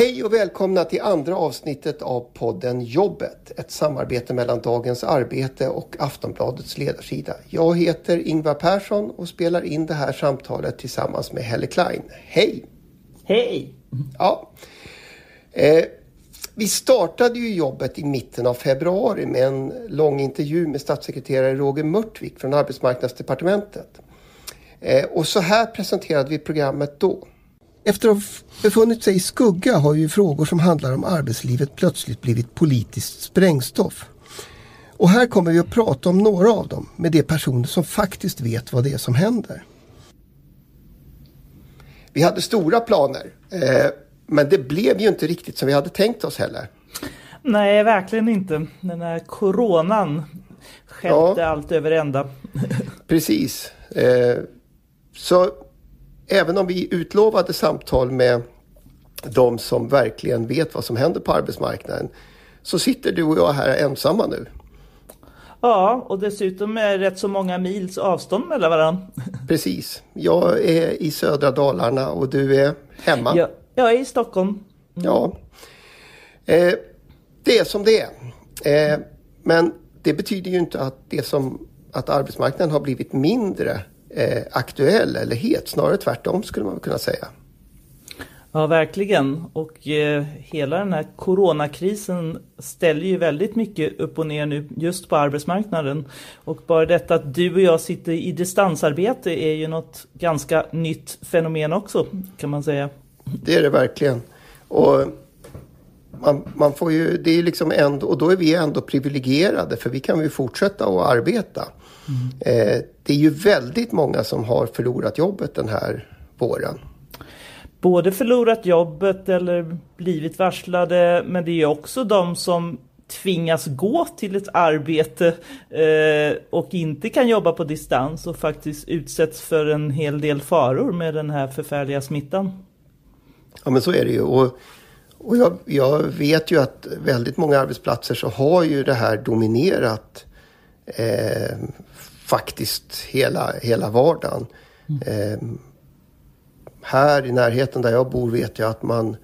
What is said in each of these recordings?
Hej och välkomna till andra avsnittet av podden Jobbet. Ett samarbete mellan Dagens Arbete och Aftonbladets ledarsida. Jag heter Ingvar Persson och spelar in det här samtalet tillsammans med Helle Klein. Hej! Hej! Ja. Eh, vi startade ju jobbet i mitten av februari med en lång intervju med statssekreterare Roger Mörtvik från Arbetsmarknadsdepartementet. Eh, och så här presenterade vi programmet då. Efter att ha befunnit sig i skugga har ju frågor som handlar om arbetslivet plötsligt blivit politiskt sprängstoff. Och här kommer vi att prata om några av dem med de personer som faktiskt vet vad det är som händer. Vi hade stora planer. Eh, men det blev ju inte riktigt som vi hade tänkt oss heller. Nej, verkligen inte. Den här coronan skällde ja. allt över ända. Precis. Eh, så även om vi utlovade samtal med de som verkligen vet vad som händer på arbetsmarknaden så sitter du och jag här ensamma nu. Ja, och dessutom är rätt så många mils avstånd mellan varandra. Precis. Jag är i södra Dalarna och du är hemma. Ja, jag är i Stockholm. Mm. Ja. Eh, det är som det är. Eh, men det betyder ju inte att, det som, att arbetsmarknaden har blivit mindre eh, aktuell eller het. Snarare tvärtom skulle man kunna säga. Ja, verkligen. Och eh, hela den här coronakrisen ställer ju väldigt mycket upp och ner nu just på arbetsmarknaden. Och bara detta att du och jag sitter i distansarbete är ju något ganska nytt fenomen också, kan man säga. Det är det verkligen. Och man, man får ju, det är liksom ändå, och då är vi ändå privilegierade för vi kan ju fortsätta att arbeta. Mm. Eh, det är ju väldigt många som har förlorat jobbet den här våren. Både förlorat jobbet eller blivit varslade men det är också de som tvingas gå till ett arbete eh, och inte kan jobba på distans och faktiskt utsätts för en hel del faror med den här förfärliga smittan. Ja men så är det ju. Och, och jag, jag vet ju att väldigt många arbetsplatser så har ju det här dominerat eh, faktiskt hela, hela vardagen. Mm. Här i närheten där jag bor vet jag att man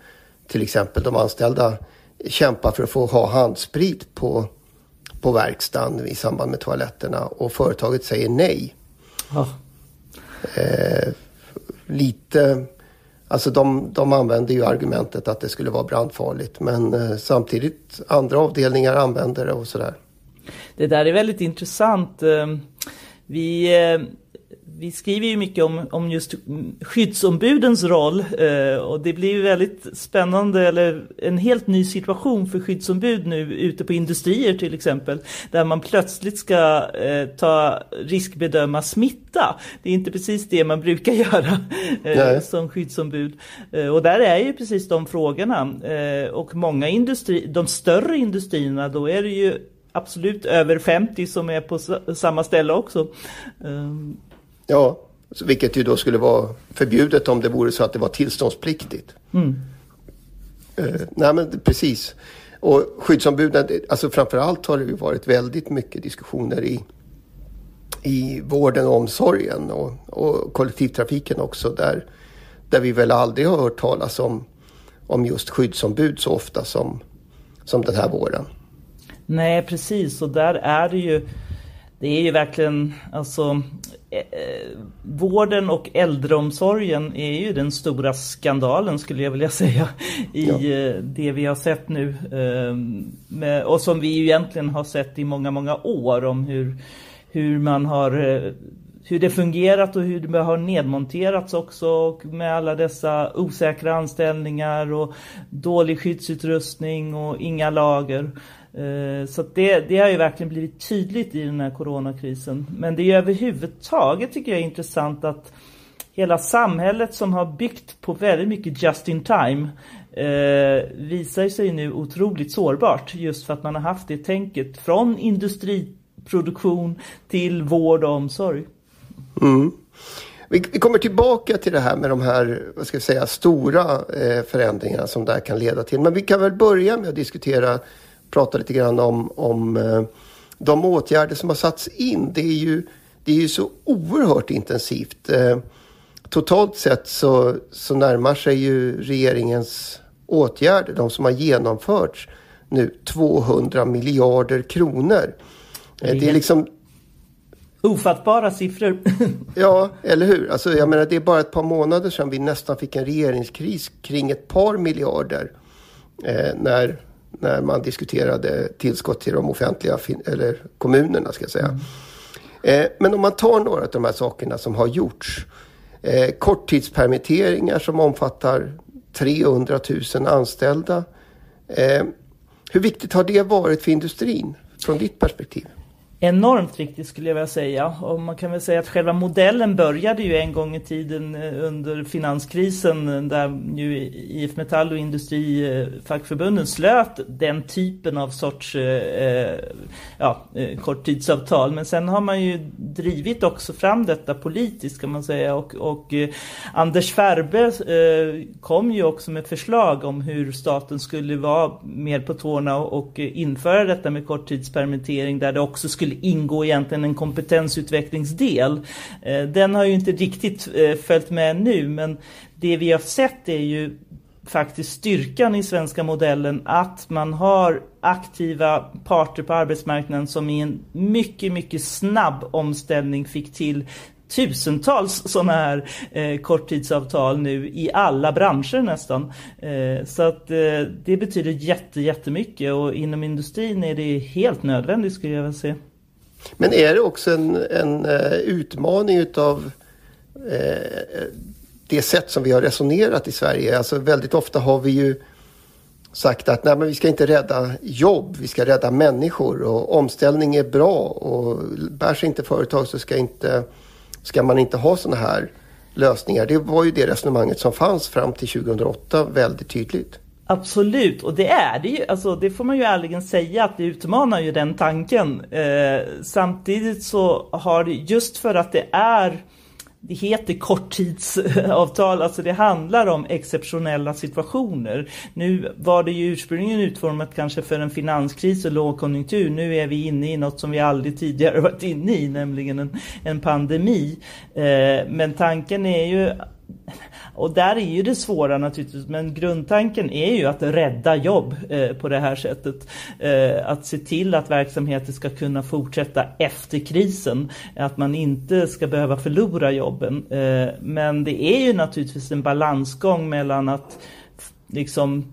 till exempel de anställda kämpar för att få ha handsprit på, på verkstaden i samband med toaletterna och företaget säger nej. Oh. Eh, lite, alltså de, de använder ju argumentet att det skulle vara brandfarligt men eh, samtidigt andra avdelningar använder det och sådär. Det där är väldigt intressant. Vi, eh, vi skriver ju mycket om, om just skyddsombudens roll eh, och det blir väldigt spännande eller en helt ny situation för skyddsombud nu ute på industrier till exempel där man plötsligt ska eh, ta riskbedöma smitta. Det är inte precis det man brukar göra eh, som skyddsombud. Och där är ju precis de frågorna och många industri, de större industrierna då är det ju absolut över 50 som är på samma ställe också. Um. Ja, vilket ju då skulle vara förbjudet om det vore så att det var tillståndspliktigt. Mm. Uh, nej men precis. Och skyddsombuden, alltså framförallt har det ju varit väldigt mycket diskussioner i, i vården och omsorgen och, och kollektivtrafiken också där, där vi väl aldrig har hört talas om, om just skyddsombud så ofta som, som den här våren. Nej, precis. Och där är det ju det är ju verkligen alltså eh, vården och äldreomsorgen är ju den stora skandalen skulle jag vilja säga i ja. eh, det vi har sett nu eh, med, och som vi ju egentligen har sett i många många år om hur, hur man har eh, hur det fungerat och hur det har nedmonterats också och med alla dessa osäkra anställningar och dålig skyddsutrustning och inga lager. Eh, så det, det har ju verkligen blivit tydligt i den här coronakrisen. Men det är överhuvudtaget tycker jag är intressant att hela samhället som har byggt på väldigt mycket just in time eh, visar sig nu otroligt sårbart just för att man har haft det tänket från industriproduktion till vård och omsorg. Mm. Vi, vi, kommer tillbaka till det här med de här vad ska jag säga, stora eh, förändringarna som det här kan leda till. Men vi kan väl börja med att diskutera prata lite grann om, om eh, de åtgärder som har satts in. Det är ju, det är ju så oerhört intensivt. Eh, totalt sett så, så närmar sig ju regeringens åtgärder, de som har genomförts nu, 200 miljarder kronor. Det är liksom Ofattbara siffror. ja, eller hur? Alltså, jag menar, det är bara ett par månader sedan vi nästan fick en regeringskris kring ett par miljarder. Eh, när, när man diskuterade tillskott till de offentliga, eller kommunerna ska jag säga. Mm. Eh, men om man tar några av de här sakerna som har gjorts. Eh, korttidspermitteringar som omfattar 300 000 anställda. Eh, hur viktigt har det varit för industrin från ditt perspektiv? Enormt viktigt skulle jag vilja säga. Och man kan väl säga att själva modellen började ju en gång i tiden eh, under finanskrisen eh, där ju IF Metall och Industrifackförbunden eh, slöt den typen av sorts eh, ja, korttidsavtal. Men sen har man ju drivit också fram detta politiskt kan man säga och, och eh, Anders Färbe eh, kom ju också med förslag om hur staten skulle vara mer på tårna och, och införa detta med korttidspermittering där det också skulle skulle ingå egentligen en kompetensutvecklingsdel. Eh, den har ju inte riktigt eh, följt med nu men det vi har sett är ju faktiskt styrkan i svenska modellen att man har aktiva parter på arbetsmarknaden som i en mycket, mycket snabb omställning fick till tusentals sådana här eh, korttidsavtal nu i alla branscher nästan. Eh, så att eh, det betyder jätte, jättemycket och inom industrin är det helt nödvändigt skulle jag vilja säga. Men är det också en, en eh, utmaning utav eh, det sätt som vi har resonerat i Sverige? Alltså väldigt ofta har vi ju sagt att nej, men vi ska inte rädda jobb, vi ska rädda människor och omställning är bra och bär sig inte företag så ska, inte, ska man inte ha sådana här lösningar. Det var ju det resonemanget som fanns fram till 2008 väldigt tydligt. Absolut, och det är det ju. Alltså, det får man ju ärligen säga att det utmanar ju den tanken. Eh, samtidigt så har det, just för att det är det heter korttidsavtal, alltså det handlar om exceptionella situationer. Nu var det ju ursprungligen utformat kanske för en finanskris och lågkonjunktur. Nu är vi inne i något som vi aldrig tidigare varit inne i, nämligen en, en pandemi. Eh, men tanken är ju och där är ju det svåra naturligtvis, men grundtanken är ju att rädda jobb eh, på det här sättet. Eh, att se till att verksamheter ska kunna fortsätta efter krisen, att man inte ska behöva förlora jobben. Eh, men det är ju naturligtvis en balansgång mellan att liksom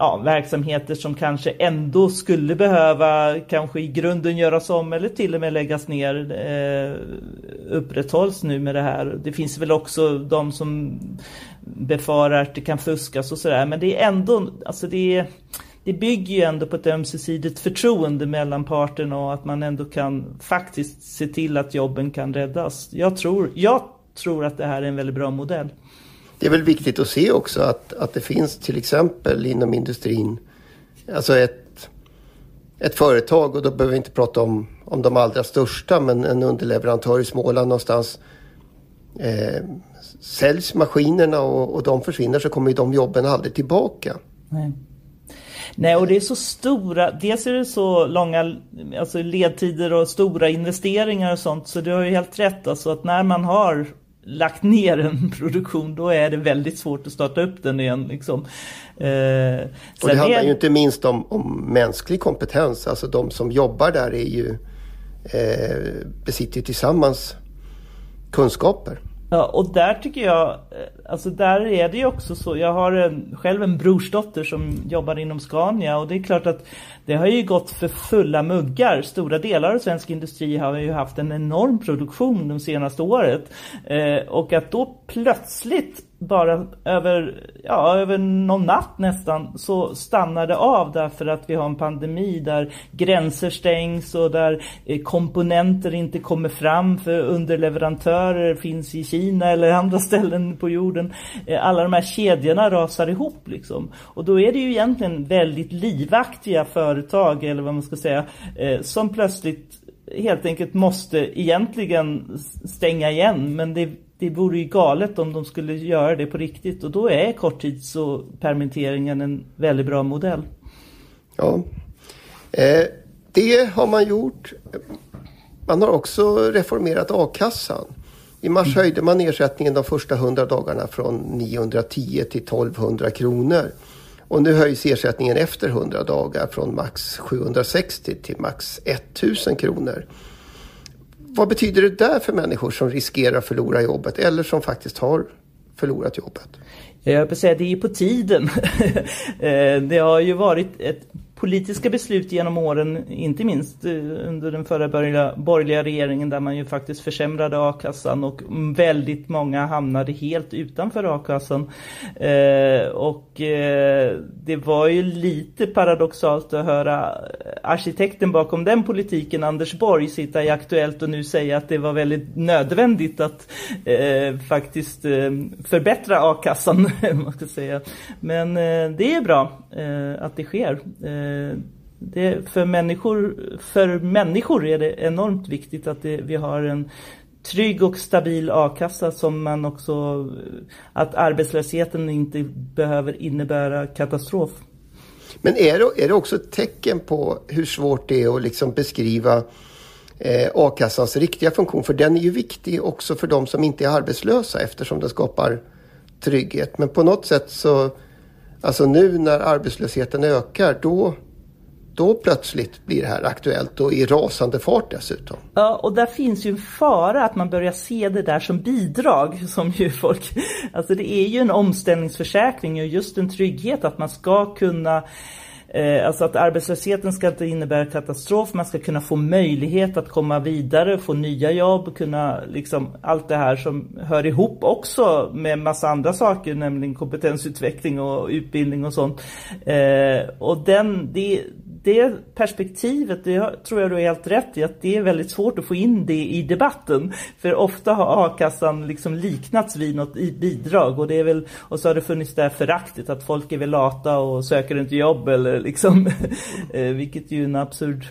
ja, verksamheter som kanske ändå skulle behöva kanske i grunden göras om eller till och med läggas ner eh, upprätthålls nu med det här. Det finns väl också de som befarar att det kan fuskas och sådär men det är ändå, alltså det är det bygger ju ändå på ett ömsesidigt förtroende mellan parterna och att man ändå kan faktiskt se till att jobben kan räddas. Jag tror, jag tror att det här är en väldigt bra modell. Det är väl viktigt att se också att, att det finns till exempel inom industrin, alltså ett, ett företag och då behöver vi inte prata om, om de allra största men en underleverantör i Småland någonstans. Eh, säljs maskinerna och, och de försvinner så kommer ju de jobben aldrig tillbaka. Nej. Nej, och det är så stora, dels är det så långa alltså ledtider och stora investeringar och sånt så du har ju helt rätt alltså att när man har lagt ner en produktion då är det väldigt svårt att starta upp den igen. Liksom. Eh, och det handlar är... ju inte minst om, om mänsklig kompetens. Alltså de som jobbar där är ju, eh, besitter tillsammans kunskaper. Ja, och där tycker jag, eh, alltså där är det ju också så, jag har en, själv en brorsdotter som jobbar inom Scania och det är klart att det har ju gått för fulla muggar. Stora delar av svensk industri har ju haft en enorm produktion de senaste året. Eh, och att då plötsligt bara över, ja, över någon natt nästan så stannar det av därför att vi har en pandemi där gränser stängs och där eh, komponenter inte kommer fram för underleverantörer finns i Kina eller andra ställen på jorden. Eh, alla de här kedjorna rasar ihop liksom. Och då är det ju egentligen väldigt livaktiga företag eller vad man ska säga eh, som plötsligt helt enkelt måste egentligen stänga igen men det det vore ju galet om de skulle göra det på riktigt och då är korttids och permitteringen en väldigt bra modell. Ja, eh, det har man gjort. Man har också reformerat a-kassan. I mars mm. höjde man ersättningen de första 100 dagarna från 910 till 1200 kronor. Och nu höjs ersättningen efter 100 dagar från max 760 till max 1000 kronor. Vad betyder det där för människor som riskerar att förlora jobbet eller som faktiskt har förlorat jobbet? Jag vill säga det är på tiden. Eh, det har ju varit ett politiska beslut genom åren, inte minst eh, under den förra borgerliga, borgerliga regeringen där man ju faktiskt försämrade a-kassan och väldigt många hamnade helt utanför a-kassan. Eh, och eh, det var ju lite paradoxalt att höra arkitekten bakom den politiken, Anders Borg, sitta i Aktuellt och nu säga att det var väldigt nödvändigt att eh, faktiskt eh, förbättra a-kassan. man ska säga. Men eh, det är bra eh, att det sker. Eh, Eh, det, för, människor, för människor är det enormt viktigt att det, vi har en trygg och stabil a-kassa som man också, att arbetslösheten inte behöver innebära katastrof. Men är det, är det också ett tecken på hur svårt det är att liksom beskriva eh, a-kassans riktiga funktion? För den är ju viktig också för de som inte är arbetslösa eftersom den skapar trygghet. Men på något sätt så Alltså nu när arbetslösheten ökar då, då plötsligt blir det här aktuellt och i rasande fart dessutom. Ja, och där finns ju en fara att man börjar se det där som bidrag som ju folk... Alltså det är ju en omställningsförsäkring och just en trygghet att man ska kunna Eh, alltså att arbetslösheten ska inte innebära katastrof, man ska kunna få möjlighet att komma vidare, få nya jobb, kunna liksom allt det här som hör ihop också med massa andra saker, nämligen kompetensutveckling och utbildning och sånt. Eh, och den, det, det perspektivet, det tror jag du är helt rätt i, att det är väldigt svårt att få in det i debatten. För ofta har a-kassan liksom liknats vid något bidrag och det är väl, och så har det funnits det här föraktet att folk är väl lata och söker inte jobb eller liksom, eh, vilket ju är en absurd,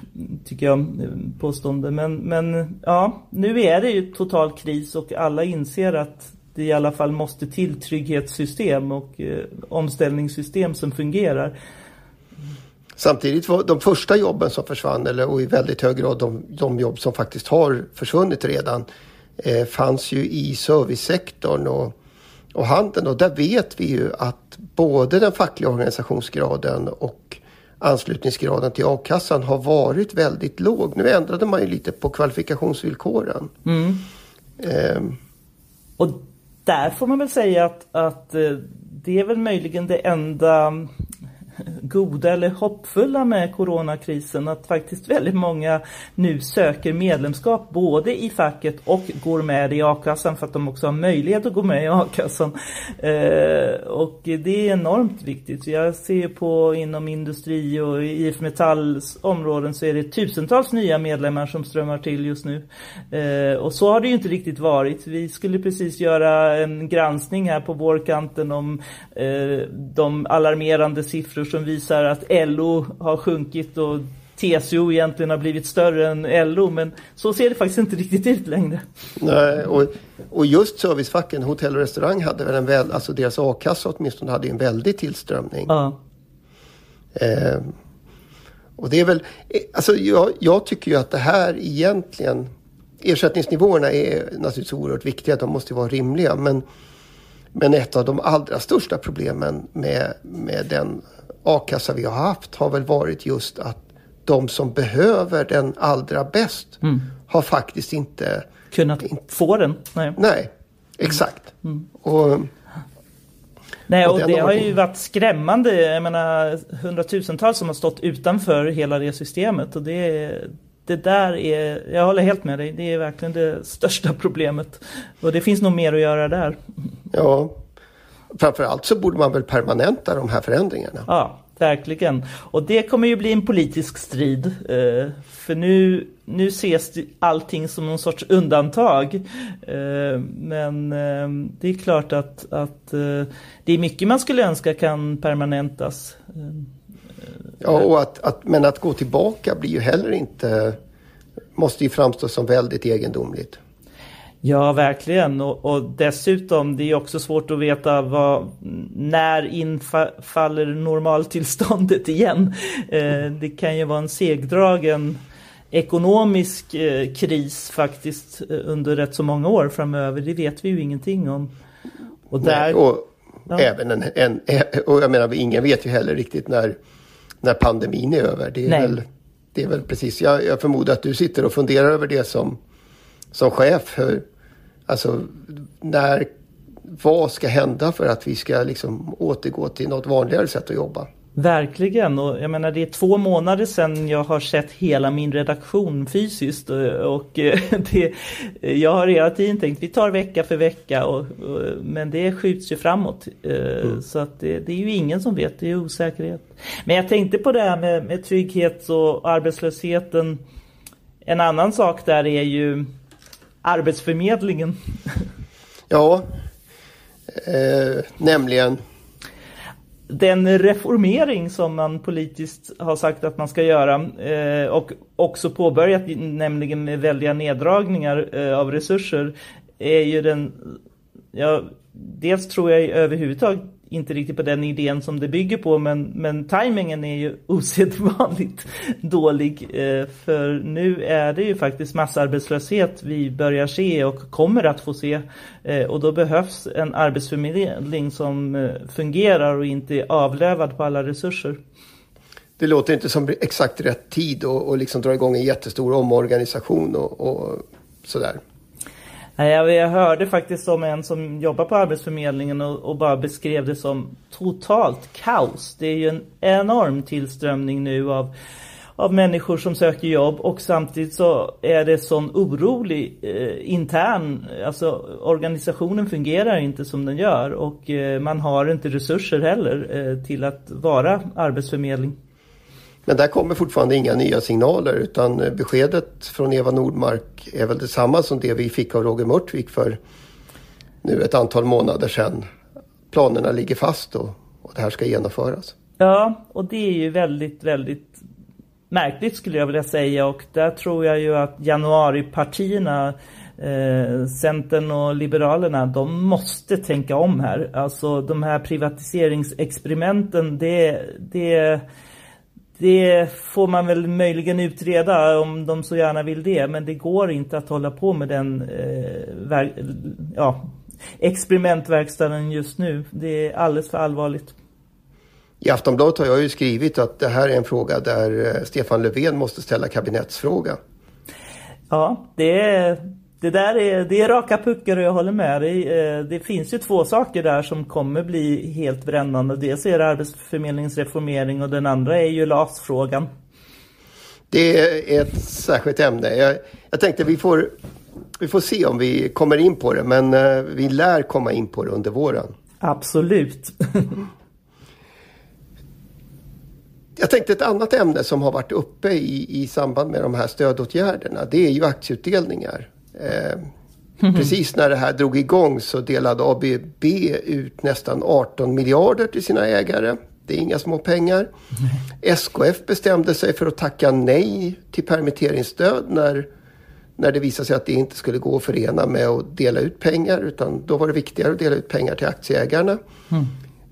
tycker jag, eh, påstående. Men, men ja, nu är det ju total kris och alla inser att det i alla fall måste till trygghetssystem och eh, omställningssystem som fungerar. Samtidigt var de första jobben som försvann, eller, och i väldigt hög grad de, de jobb som faktiskt har försvunnit redan, eh, fanns ju i servicesektorn och, och handeln. Och där vet vi ju att både den fackliga organisationsgraden och anslutningsgraden till a-kassan har varit väldigt låg. Nu ändrade man ju lite på kvalifikationsvillkoren. Mm. Eh. Och där får man väl säga att, att eh, det är väl möjligen det enda goda eller hoppfulla med coronakrisen att faktiskt väldigt många nu söker medlemskap både i facket och går med i a-kassan för att de också har möjlighet att gå med i a-kassan. Eh, och det är enormt viktigt. Jag ser på inom industri och IF Metalls områden så är det tusentals nya medlemmar som strömmar till just nu. Eh, och så har det ju inte riktigt varit. Vi skulle precis göra en granskning här på vårkanten om eh, de alarmerande siffror som visar att LO har sjunkit och TCO egentligen har blivit större än LO men så ser det faktiskt inte riktigt ut längre. Nej, och, och just servicefacken, hotell och restaurang hade väl en väl, alltså deras a-kassa åtminstone hade en väldig tillströmning. Ja. Eh, och det är väl, alltså jag, jag tycker ju att det här egentligen, ersättningsnivåerna är naturligtvis oerhört viktiga, de måste vara rimliga men men ett av de allra största problemen med, med den a-kassa vi har haft har väl varit just att de som behöver den allra bäst mm. har faktiskt inte kunnat inte, få den. Nej, nej exakt. Mm. Och, Nej, och, och det har ju varit skrämmande. Jag menar hundratusentals som har stått utanför hela det systemet och det, det där är, jag håller helt med dig, det är verkligen det största problemet. Och det finns nog mer att göra där. Ja, framförallt så borde man väl permanenta de här förändringarna. Ja, verkligen. Och det kommer ju bli en politisk strid. Eh, för nu, nu ses allting som någon sorts undantag. Eh, men eh, det är klart att, att det är mycket man skulle önska kan permanentas. Ja, och att, att, men att gå tillbaka blir ju heller inte, måste ju framstå som väldigt egendomligt. Ja, verkligen. Och, och, dessutom, det är också svårt att veta vad, när infaller normaltillståndet igen. Eh, det kan ju vara en segdragen ekonomisk eh, kris faktiskt eh, under rätt så många år framöver. Det vet vi ju ingenting om. Och där... Nej, och, ja. även en, en, och jag menar ingen vet ju heller riktigt när, när pandemin är över. Det är, väl, det är väl precis, jag, jag förmodar att du sitter och funderar över det som, som chef. För, alltså när, vad ska hända för att vi ska liksom återgå till något vanligare sätt att jobba? Verkligen och jag menar det är två månader sedan jag har sett hela min redaktion fysiskt och det, jag har hela tiden tänkt vi tar vecka för vecka och, och men det skjuts ju framåt. Eh, mm. Så att det, det, är ju ingen som vet, det är osäkerhet. Men jag tänkte på det här med, med trygghet och arbetslösheten. En annan sak där är ju Arbetsförmedlingen. Ja, eh, nämligen den reformering som man politiskt har sagt att man ska göra eh, och också påbörjat, nämligen med väldiga neddragningar eh, av resurser, är ju den... Ja, dels tror jag överhuvudtaget inte riktigt på den idén som det bygger på men, men tajmingen är ju osedvanligt dålig. Eh, för nu är det ju faktiskt massarbetslöshet vi börjar se och kommer att få se. Eh, och då behövs en arbetsförmedling som eh, fungerar och inte är avlövad på alla resurser. Det låter inte som exakt rätt tid att liksom dra igång en jättestor omorganisation och, och sådär. Jag hörde faktiskt om en som jobbar på Arbetsförmedlingen och, och, bara beskrev det som totalt kaos. Det är ju en enorm tillströmning nu av, av människor som söker jobb och samtidigt så är det sån orolig eh, intern, alltså organisationen fungerar inte som den gör och eh, man har inte resurser heller eh, till att vara arbetsförmedling. Men där kommer fortfarande inga nya signaler utan eh, beskedet från Eva Nordmark är väl detsamma som det vi fick av Roger Mörtvik för nu ett antal månader sedan. Planerna ligger fast och, och det här ska genomföras. Ja, och det är ju väldigt, väldigt märkligt skulle jag vilja säga och där tror jag ju att januaripartierna eh, Centern och Liberalerna de måste tänka om här. Alltså de här privatiseringsexperimenten det, det det får man väl möjligen utreda om de så gärna vill det. Men det går inte att hålla på med den eh, ja, experimentverkstaden just nu. Det är alldeles för allvarligt. I Aftonbladet har jag ju skrivit att det här är en fråga där eh, Stefan Löfven måste ställa kabinettsfråga. Ja, det är, det där är, det är raka puckar och jag håller med dig. Eh, det finns ju två saker där som kommer bli helt brännande. Dels är det Arbetsförmedlingens reformering och den andra är ju LAS-frågan. Det är ett särskilt ämne. Jag, jag tänkte vi får, vi får se om vi kommer in på det men eh, vi lär komma in på det under våren. Absolut. Jag tänkte ett annat ämne som har varit uppe i, i samband med de här stödåtgärderna. Det är ju aktieutdelningar. Eh, precis när det här drog igång så delade ABB ut nästan 18 miljarder till sina ägare. Det är inga små pengar. SKF bestämde sig för att tacka nej till permitteringsstöd när, när det visade sig att det inte skulle gå att förena med att dela ut pengar. Utan då var det viktigare att dela ut pengar till aktieägarna. Mm.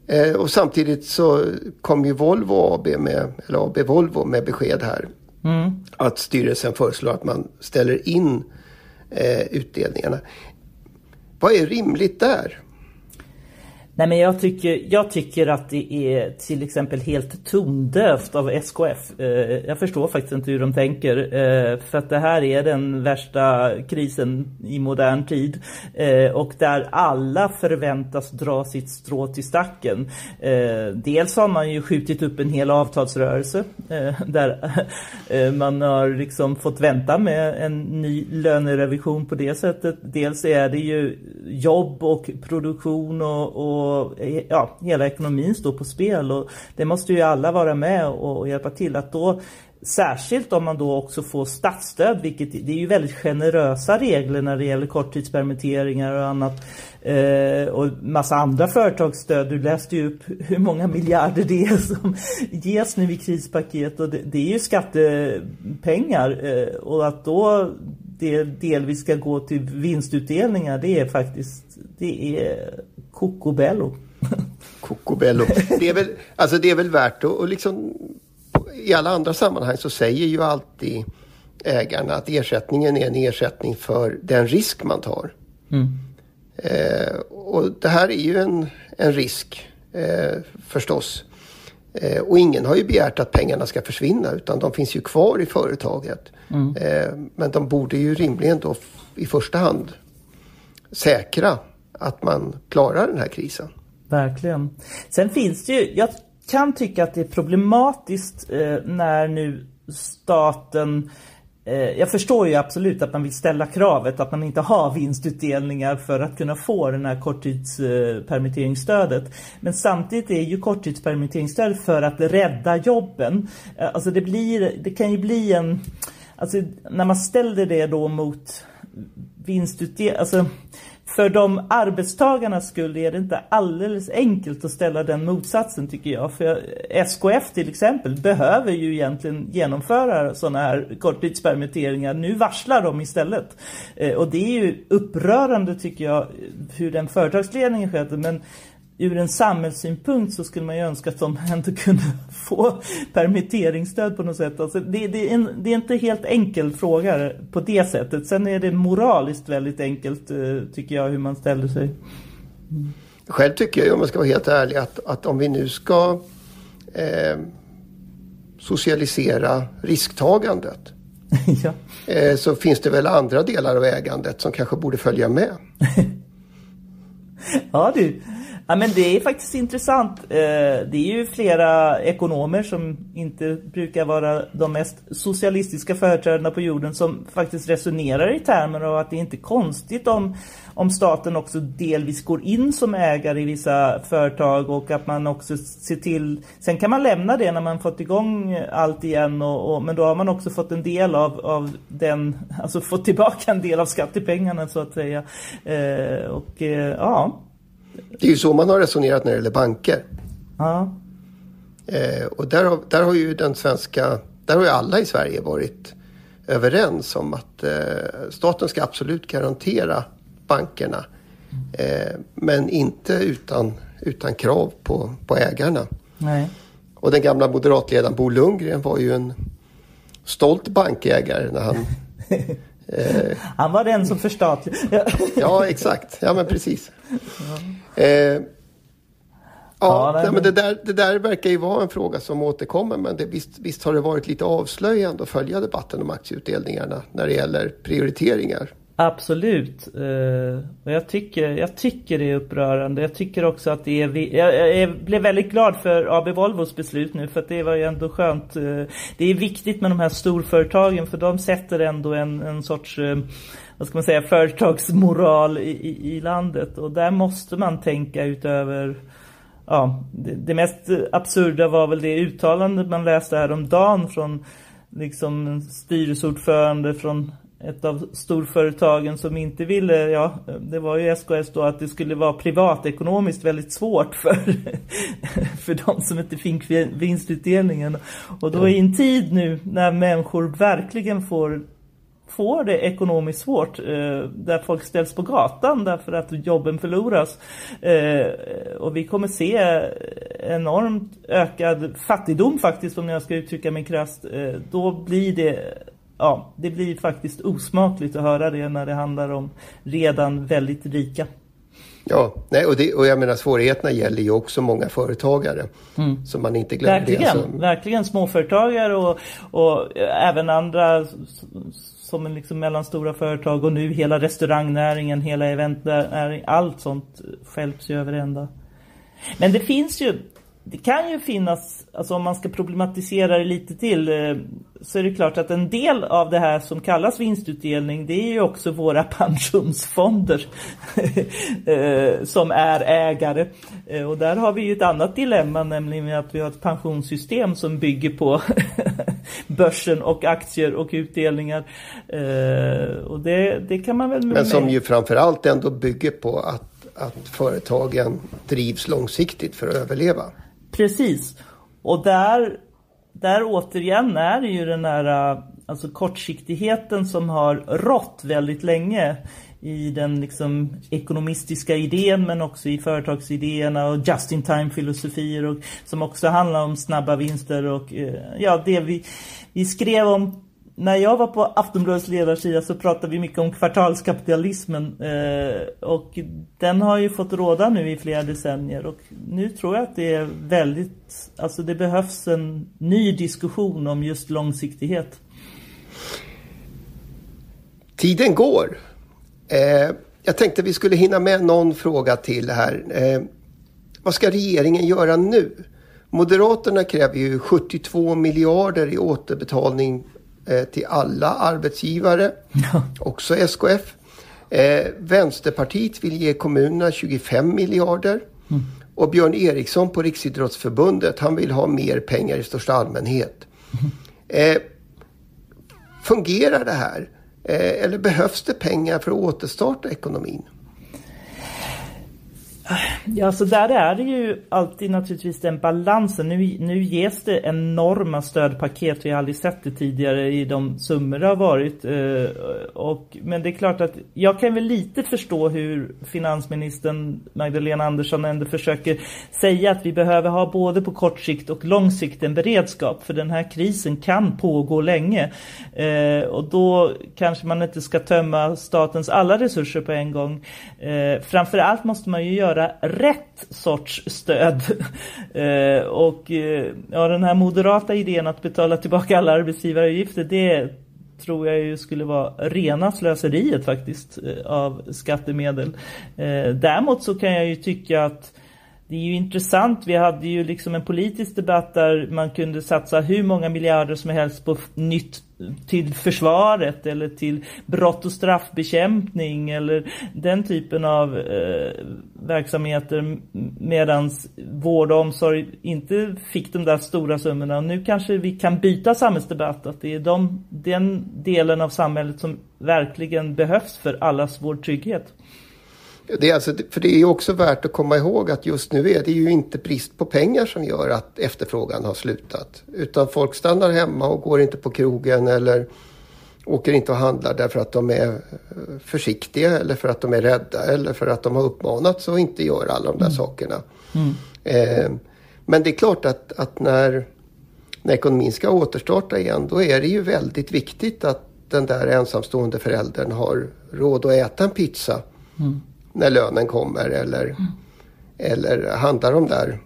Eh, och samtidigt så kom ju Volvo AB med, eller AB Volvo med besked här. Mm. Att styrelsen föreslår att man ställer in eh, utdelningarna. Vad är rimligt där? Nej men jag tycker, jag tycker att det är till exempel helt tondövt av SKF. Eh, jag förstår faktiskt inte hur de tänker. Eh, för att det här är den värsta krisen i modern tid. Eh, och där alla förväntas dra sitt strå till stacken. Dels har man ju skjutit upp en hel avtalsrörelse. Där man har liksom fått vänta med en ny lönerevision på det sättet. Dels är det ju jobb och produktion och, och och ja, hela ekonomin står på spel och det måste ju alla vara med och, och hjälpa till att då Särskilt om man då också får statsstöd, vilket det är ju väldigt generösa regler när det gäller korttidspermitteringar och annat. Eh, och massa andra företagsstöd. Du läste ju upp hur många miljarder det är som ges nu i krispaket. Och det, det är ju skattepengar. Eh, och att då det delvis ska gå till vinstutdelningar, det är faktiskt det är Cocobello. Cocobello. Det är väl, alltså det är väl värt att och liksom i alla andra sammanhang så säger ju alltid ägarna att ersättningen är en ersättning för den risk man tar. Mm. Eh, och det här är ju en, en risk eh, förstås. Eh, och ingen har ju begärt att pengarna ska försvinna utan de finns ju kvar i företaget. Mm. Eh, men de borde ju rimligen då i första hand säkra att man klarar den här krisen. Verkligen. Sen finns det ju, jag kan tycka att det är problematiskt eh, när nu staten eh, jag förstår ju absolut att man vill ställa kravet att man inte har vinstutdelningar för att kunna få det här korttidspermitteringsstödet. Men samtidigt är ju korttidspermitteringsstöd för att rädda jobben. Eh, alltså det, blir, det kan ju bli en... Alltså när man ställer det då mot vinstutdelning... Alltså för de arbetstagarnas skull är det inte alldeles enkelt att ställa den motsatsen tycker jag. För SKF till exempel behöver ju egentligen genomföra sådana här korttidspermitteringar. Nu varslar de istället. Eh, och det är ju upprörande tycker jag hur den företagsledningen sköter. Men ur en samhällssynpunkt så skulle man ju önska att de ändå kunde få permitteringsstöd på något sätt. Alltså det, det, är en, det är inte helt enkel fråga på det sättet. Sen är det moraliskt väldigt enkelt eh, tycker jag hur man ställer sig. Mm. Själv tycker jag, om man ska vara helt ärlig, att, att om vi nu ska eh, socialisera risktagandet ja. eh, så finns det väl andra delar av ägandet som kanske borde följa med. ja du, Ja, men det är faktiskt intressant. Eh, det är ju flera ekonomer som inte brukar vara de mest socialistiska företrädarna på jorden som faktiskt resonerar i termer av att det inte är konstigt om, om staten också delvis går in som ägare i vissa företag och att man också ser till... Sen kan man lämna det när man fått igång allt igen och, och men då har man också fått en del av, av den... Alltså fått tillbaka en del av skattepengarna så att säga. Eh, och eh, ja... Det är ju så man har resonerat när det gäller banker. Ja. Eh, och där har, där har ju den svenska, där har ju alla i Sverige varit överens om att eh, staten ska absolut garantera bankerna. Eh, men inte utan, utan krav på, på ägarna. Nej. Och den gamla moderatledaren Bo Lundgren var ju en stolt bankägare när han Eh, han var den som förstatligade. ja, exakt. Ja, men precis. Ja. Eh, Ja, nej, men det, där, det där verkar ju vara en fråga som återkommer men det, visst, visst har det varit lite avslöjande att följa debatten om aktieutdelningarna när det gäller prioriteringar. Absolut. Uh, och jag tycker, jag tycker det är upprörande. Jag tycker också att det är... Jag, jag blev väldigt glad för AB Volvos beslut nu för att det var ju ändå skönt. Uh, det är viktigt med de här storföretagen för de sätter ändå en, en sorts... Uh, vad ska man säga, företagsmoral i, i, i, landet. Och där måste man tänka utöver... Ja, det, det mest absurda var väl det uttalandet man läste häromdagen från liksom styrelseordförande från ett av storföretagen som inte ville, ja, det var ju SKS då, att det skulle vara privatekonomiskt väldigt svårt för, för de som inte fick vinstutdelningen. Och då i en tid nu när människor verkligen får, får det ekonomiskt svårt, eh, där folk ställs på gatan därför att jobben förloras. Eh, och vi kommer se enormt ökad fattigdom faktiskt, om jag ska uttrycka mig krasst. Eh, då blir det ja, det blir faktiskt osmakligt att höra det när det handlar om redan väldigt rika. Ja, nej, och, det, och jag menar svårigheterna gäller ju också många företagare. Mm. Som man inte glömmer. Verkligen, det, alltså. verkligen småföretagare och, och även andra som liksom mellanstora företag och nu hela restaurangnäringen, hela eventnäringen, allt sånt skälps ju över ända. Men det finns ju, det kan ju finnas, alltså om man ska problematisera det lite till eh, så är det klart att en del av det här som kallas vinstutdelning det är ju också våra pensionsfonder eh, som är ägare. Eh, och där har vi ju ett annat dilemma nämligen att vi har ett pensionssystem som bygger på börsen och aktier och utdelningar. Och det, det kan man väl... Men som ju framförallt ändå bygger på att att företagen drivs långsiktigt för att överleva. Precis. Och där, där återigen är det ju den här alltså kortsiktigheten som har rått väldigt länge i den liksom ekonomistiska idén men också i företagsidéerna och just-in-time filosofier och som också handlar om snabba vinster och eh, ja det vi, vi skrev om när jag var på Aftonbladets ledarsida så pratade vi mycket om kvartalskapitalismen eh, och den har ju fått råda nu i flera decennier och nu tror jag att det är väldigt, alltså det behövs en ny diskussion om just långsiktighet. Tiden går. Eh, jag tänkte vi skulle hinna med någon fråga till här. Eh, vad ska regeringen göra nu? Moderaterna kräver ju 72 miljarder i återbetalning till alla arbetsgivare, ja. också SKF. Eh, Vänsterpartiet vill ge kommunerna 25 miljarder. Mm. Och Björn Eriksson på Riksidrottsförbundet, han vill ha mer pengar i största allmänhet. Mm. Eh, fungerar det här? Eh, eller behövs det pengar för att återstarta ekonomin? Ja, så där är det ju alltid naturligtvis den balansen. Nu, nu ges det enorma stödpaket. Vi har aldrig sett det tidigare i de summor det har varit. Eh, och, men det är klart att jag kan väl lite förstå hur finansministern Magdalena Andersson ändå försöker säga att vi behöver ha både på kort sikt och lång sikt en beredskap. För den här krisen kan pågå länge. Eh, och då kanske man inte ska tömma statens alla resurser på en gång. Eh, framförallt måste man ju göra göra rätt sorts stöd. Eh, och eh, ja, den här moderata idén att betala tillbaka alla arbetsgivaravgifter, det tror jag ju skulle vara rena slöseriet faktiskt eh, av skattemedel. Däremot så kan jag ju tycka att det är ju intressant. Vi hade ju liksom en politisk debatt där man kunde satsa hur många miljarder som helst på nytt till försvaret eller till brott och straffbekämpning eller den typen av eh, verksamheter medans vård och omsorg inte fick de där stora summorna. Och nu kanske vi kan byta samhällsdebatt att det är de, den delen av samhället som verkligen behövs för allas vår trygghet. Det är alltså, för det är också värt att komma ihåg att just nu är det ju inte brist på pengar som gör att efterfrågan har slutat. Utan folk stannar hemma och går inte på krogen eller åker inte och handlar därför att de är eh, försiktiga eller för att de är rädda eller för att de har uppmanats att inte göra alla de där mm. sakerna. Mm. Eh, men det är klart att, att när, när ekonomin ska återstarta igen då är det ju väldigt viktigt att den där ensamstående föräldern har råd att äta en pizza. Mm när lönen kommer eller, mm. eller handlar de där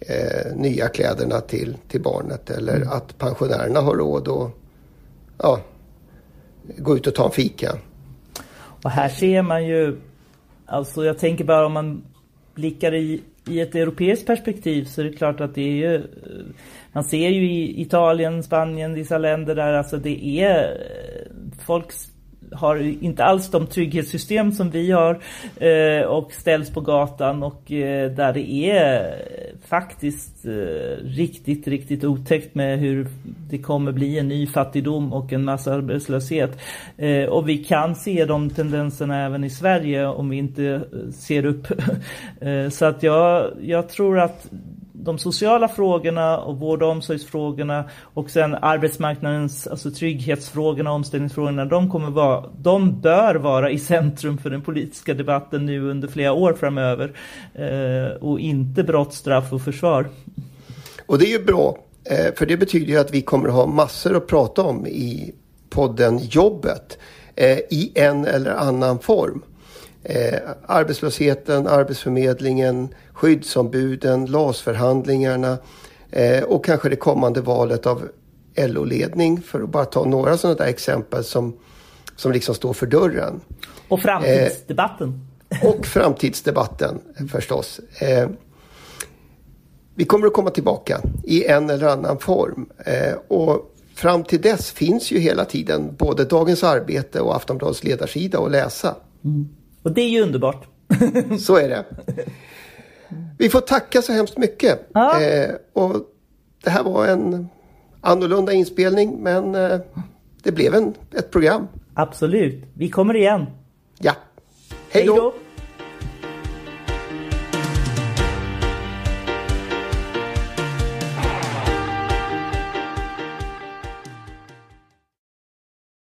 eh, nya kläderna till, till barnet eller mm. att pensionärerna har råd att ja, gå ut och ta en fika. Och här ser man ju, alltså jag tänker bara om man blickar i, i ett europeiskt perspektiv så är det klart att det är ju, man ser ju i Italien, Spanien, vissa länder där alltså det är folks har inte alls de trygghetssystem som vi har eh, och ställs på gatan och eh, där det är faktiskt eh, riktigt, riktigt otäckt med hur det kommer bli en ny fattigdom och en massa arbetslöshet. Eh, och vi kan se de tendenserna även i Sverige om vi inte eh, ser upp. Eh, så att jag, jag tror att de sociala frågorna och vård och omsorgsfrågorna och sen arbetsmarknadens, alltså trygghetsfrågorna och omställningsfrågorna, de kommer vara, de bör vara i centrum för den politiska debatten nu under flera år framöver. Eh, och inte brott, straff och försvar. Och det är ju bra, eh, för det betyder ju att vi kommer ha massor att prata om i podden Jobbet eh, i en eller annan form. Eh, arbetslösheten, Arbetsförmedlingen, skyddsombuden, LAS-förhandlingarna eh, och kanske det kommande valet av LO-ledning för att bara ta några sådana där exempel som, som liksom står för dörren. Och framtidsdebatten. Eh, och framtidsdebatten förstås. Eh, vi kommer att komma tillbaka i en eller annan form. Eh, och fram till dess finns ju hela tiden både Dagens Arbete och Aftonbladets ledarsida att läsa. Mm. Och det är ju underbart. så är det. Vi får tacka så hemskt mycket. Ja. Eh, och det här var en annorlunda inspelning men eh, det blev en, ett program. Absolut. Vi kommer igen. Ja. Hej då.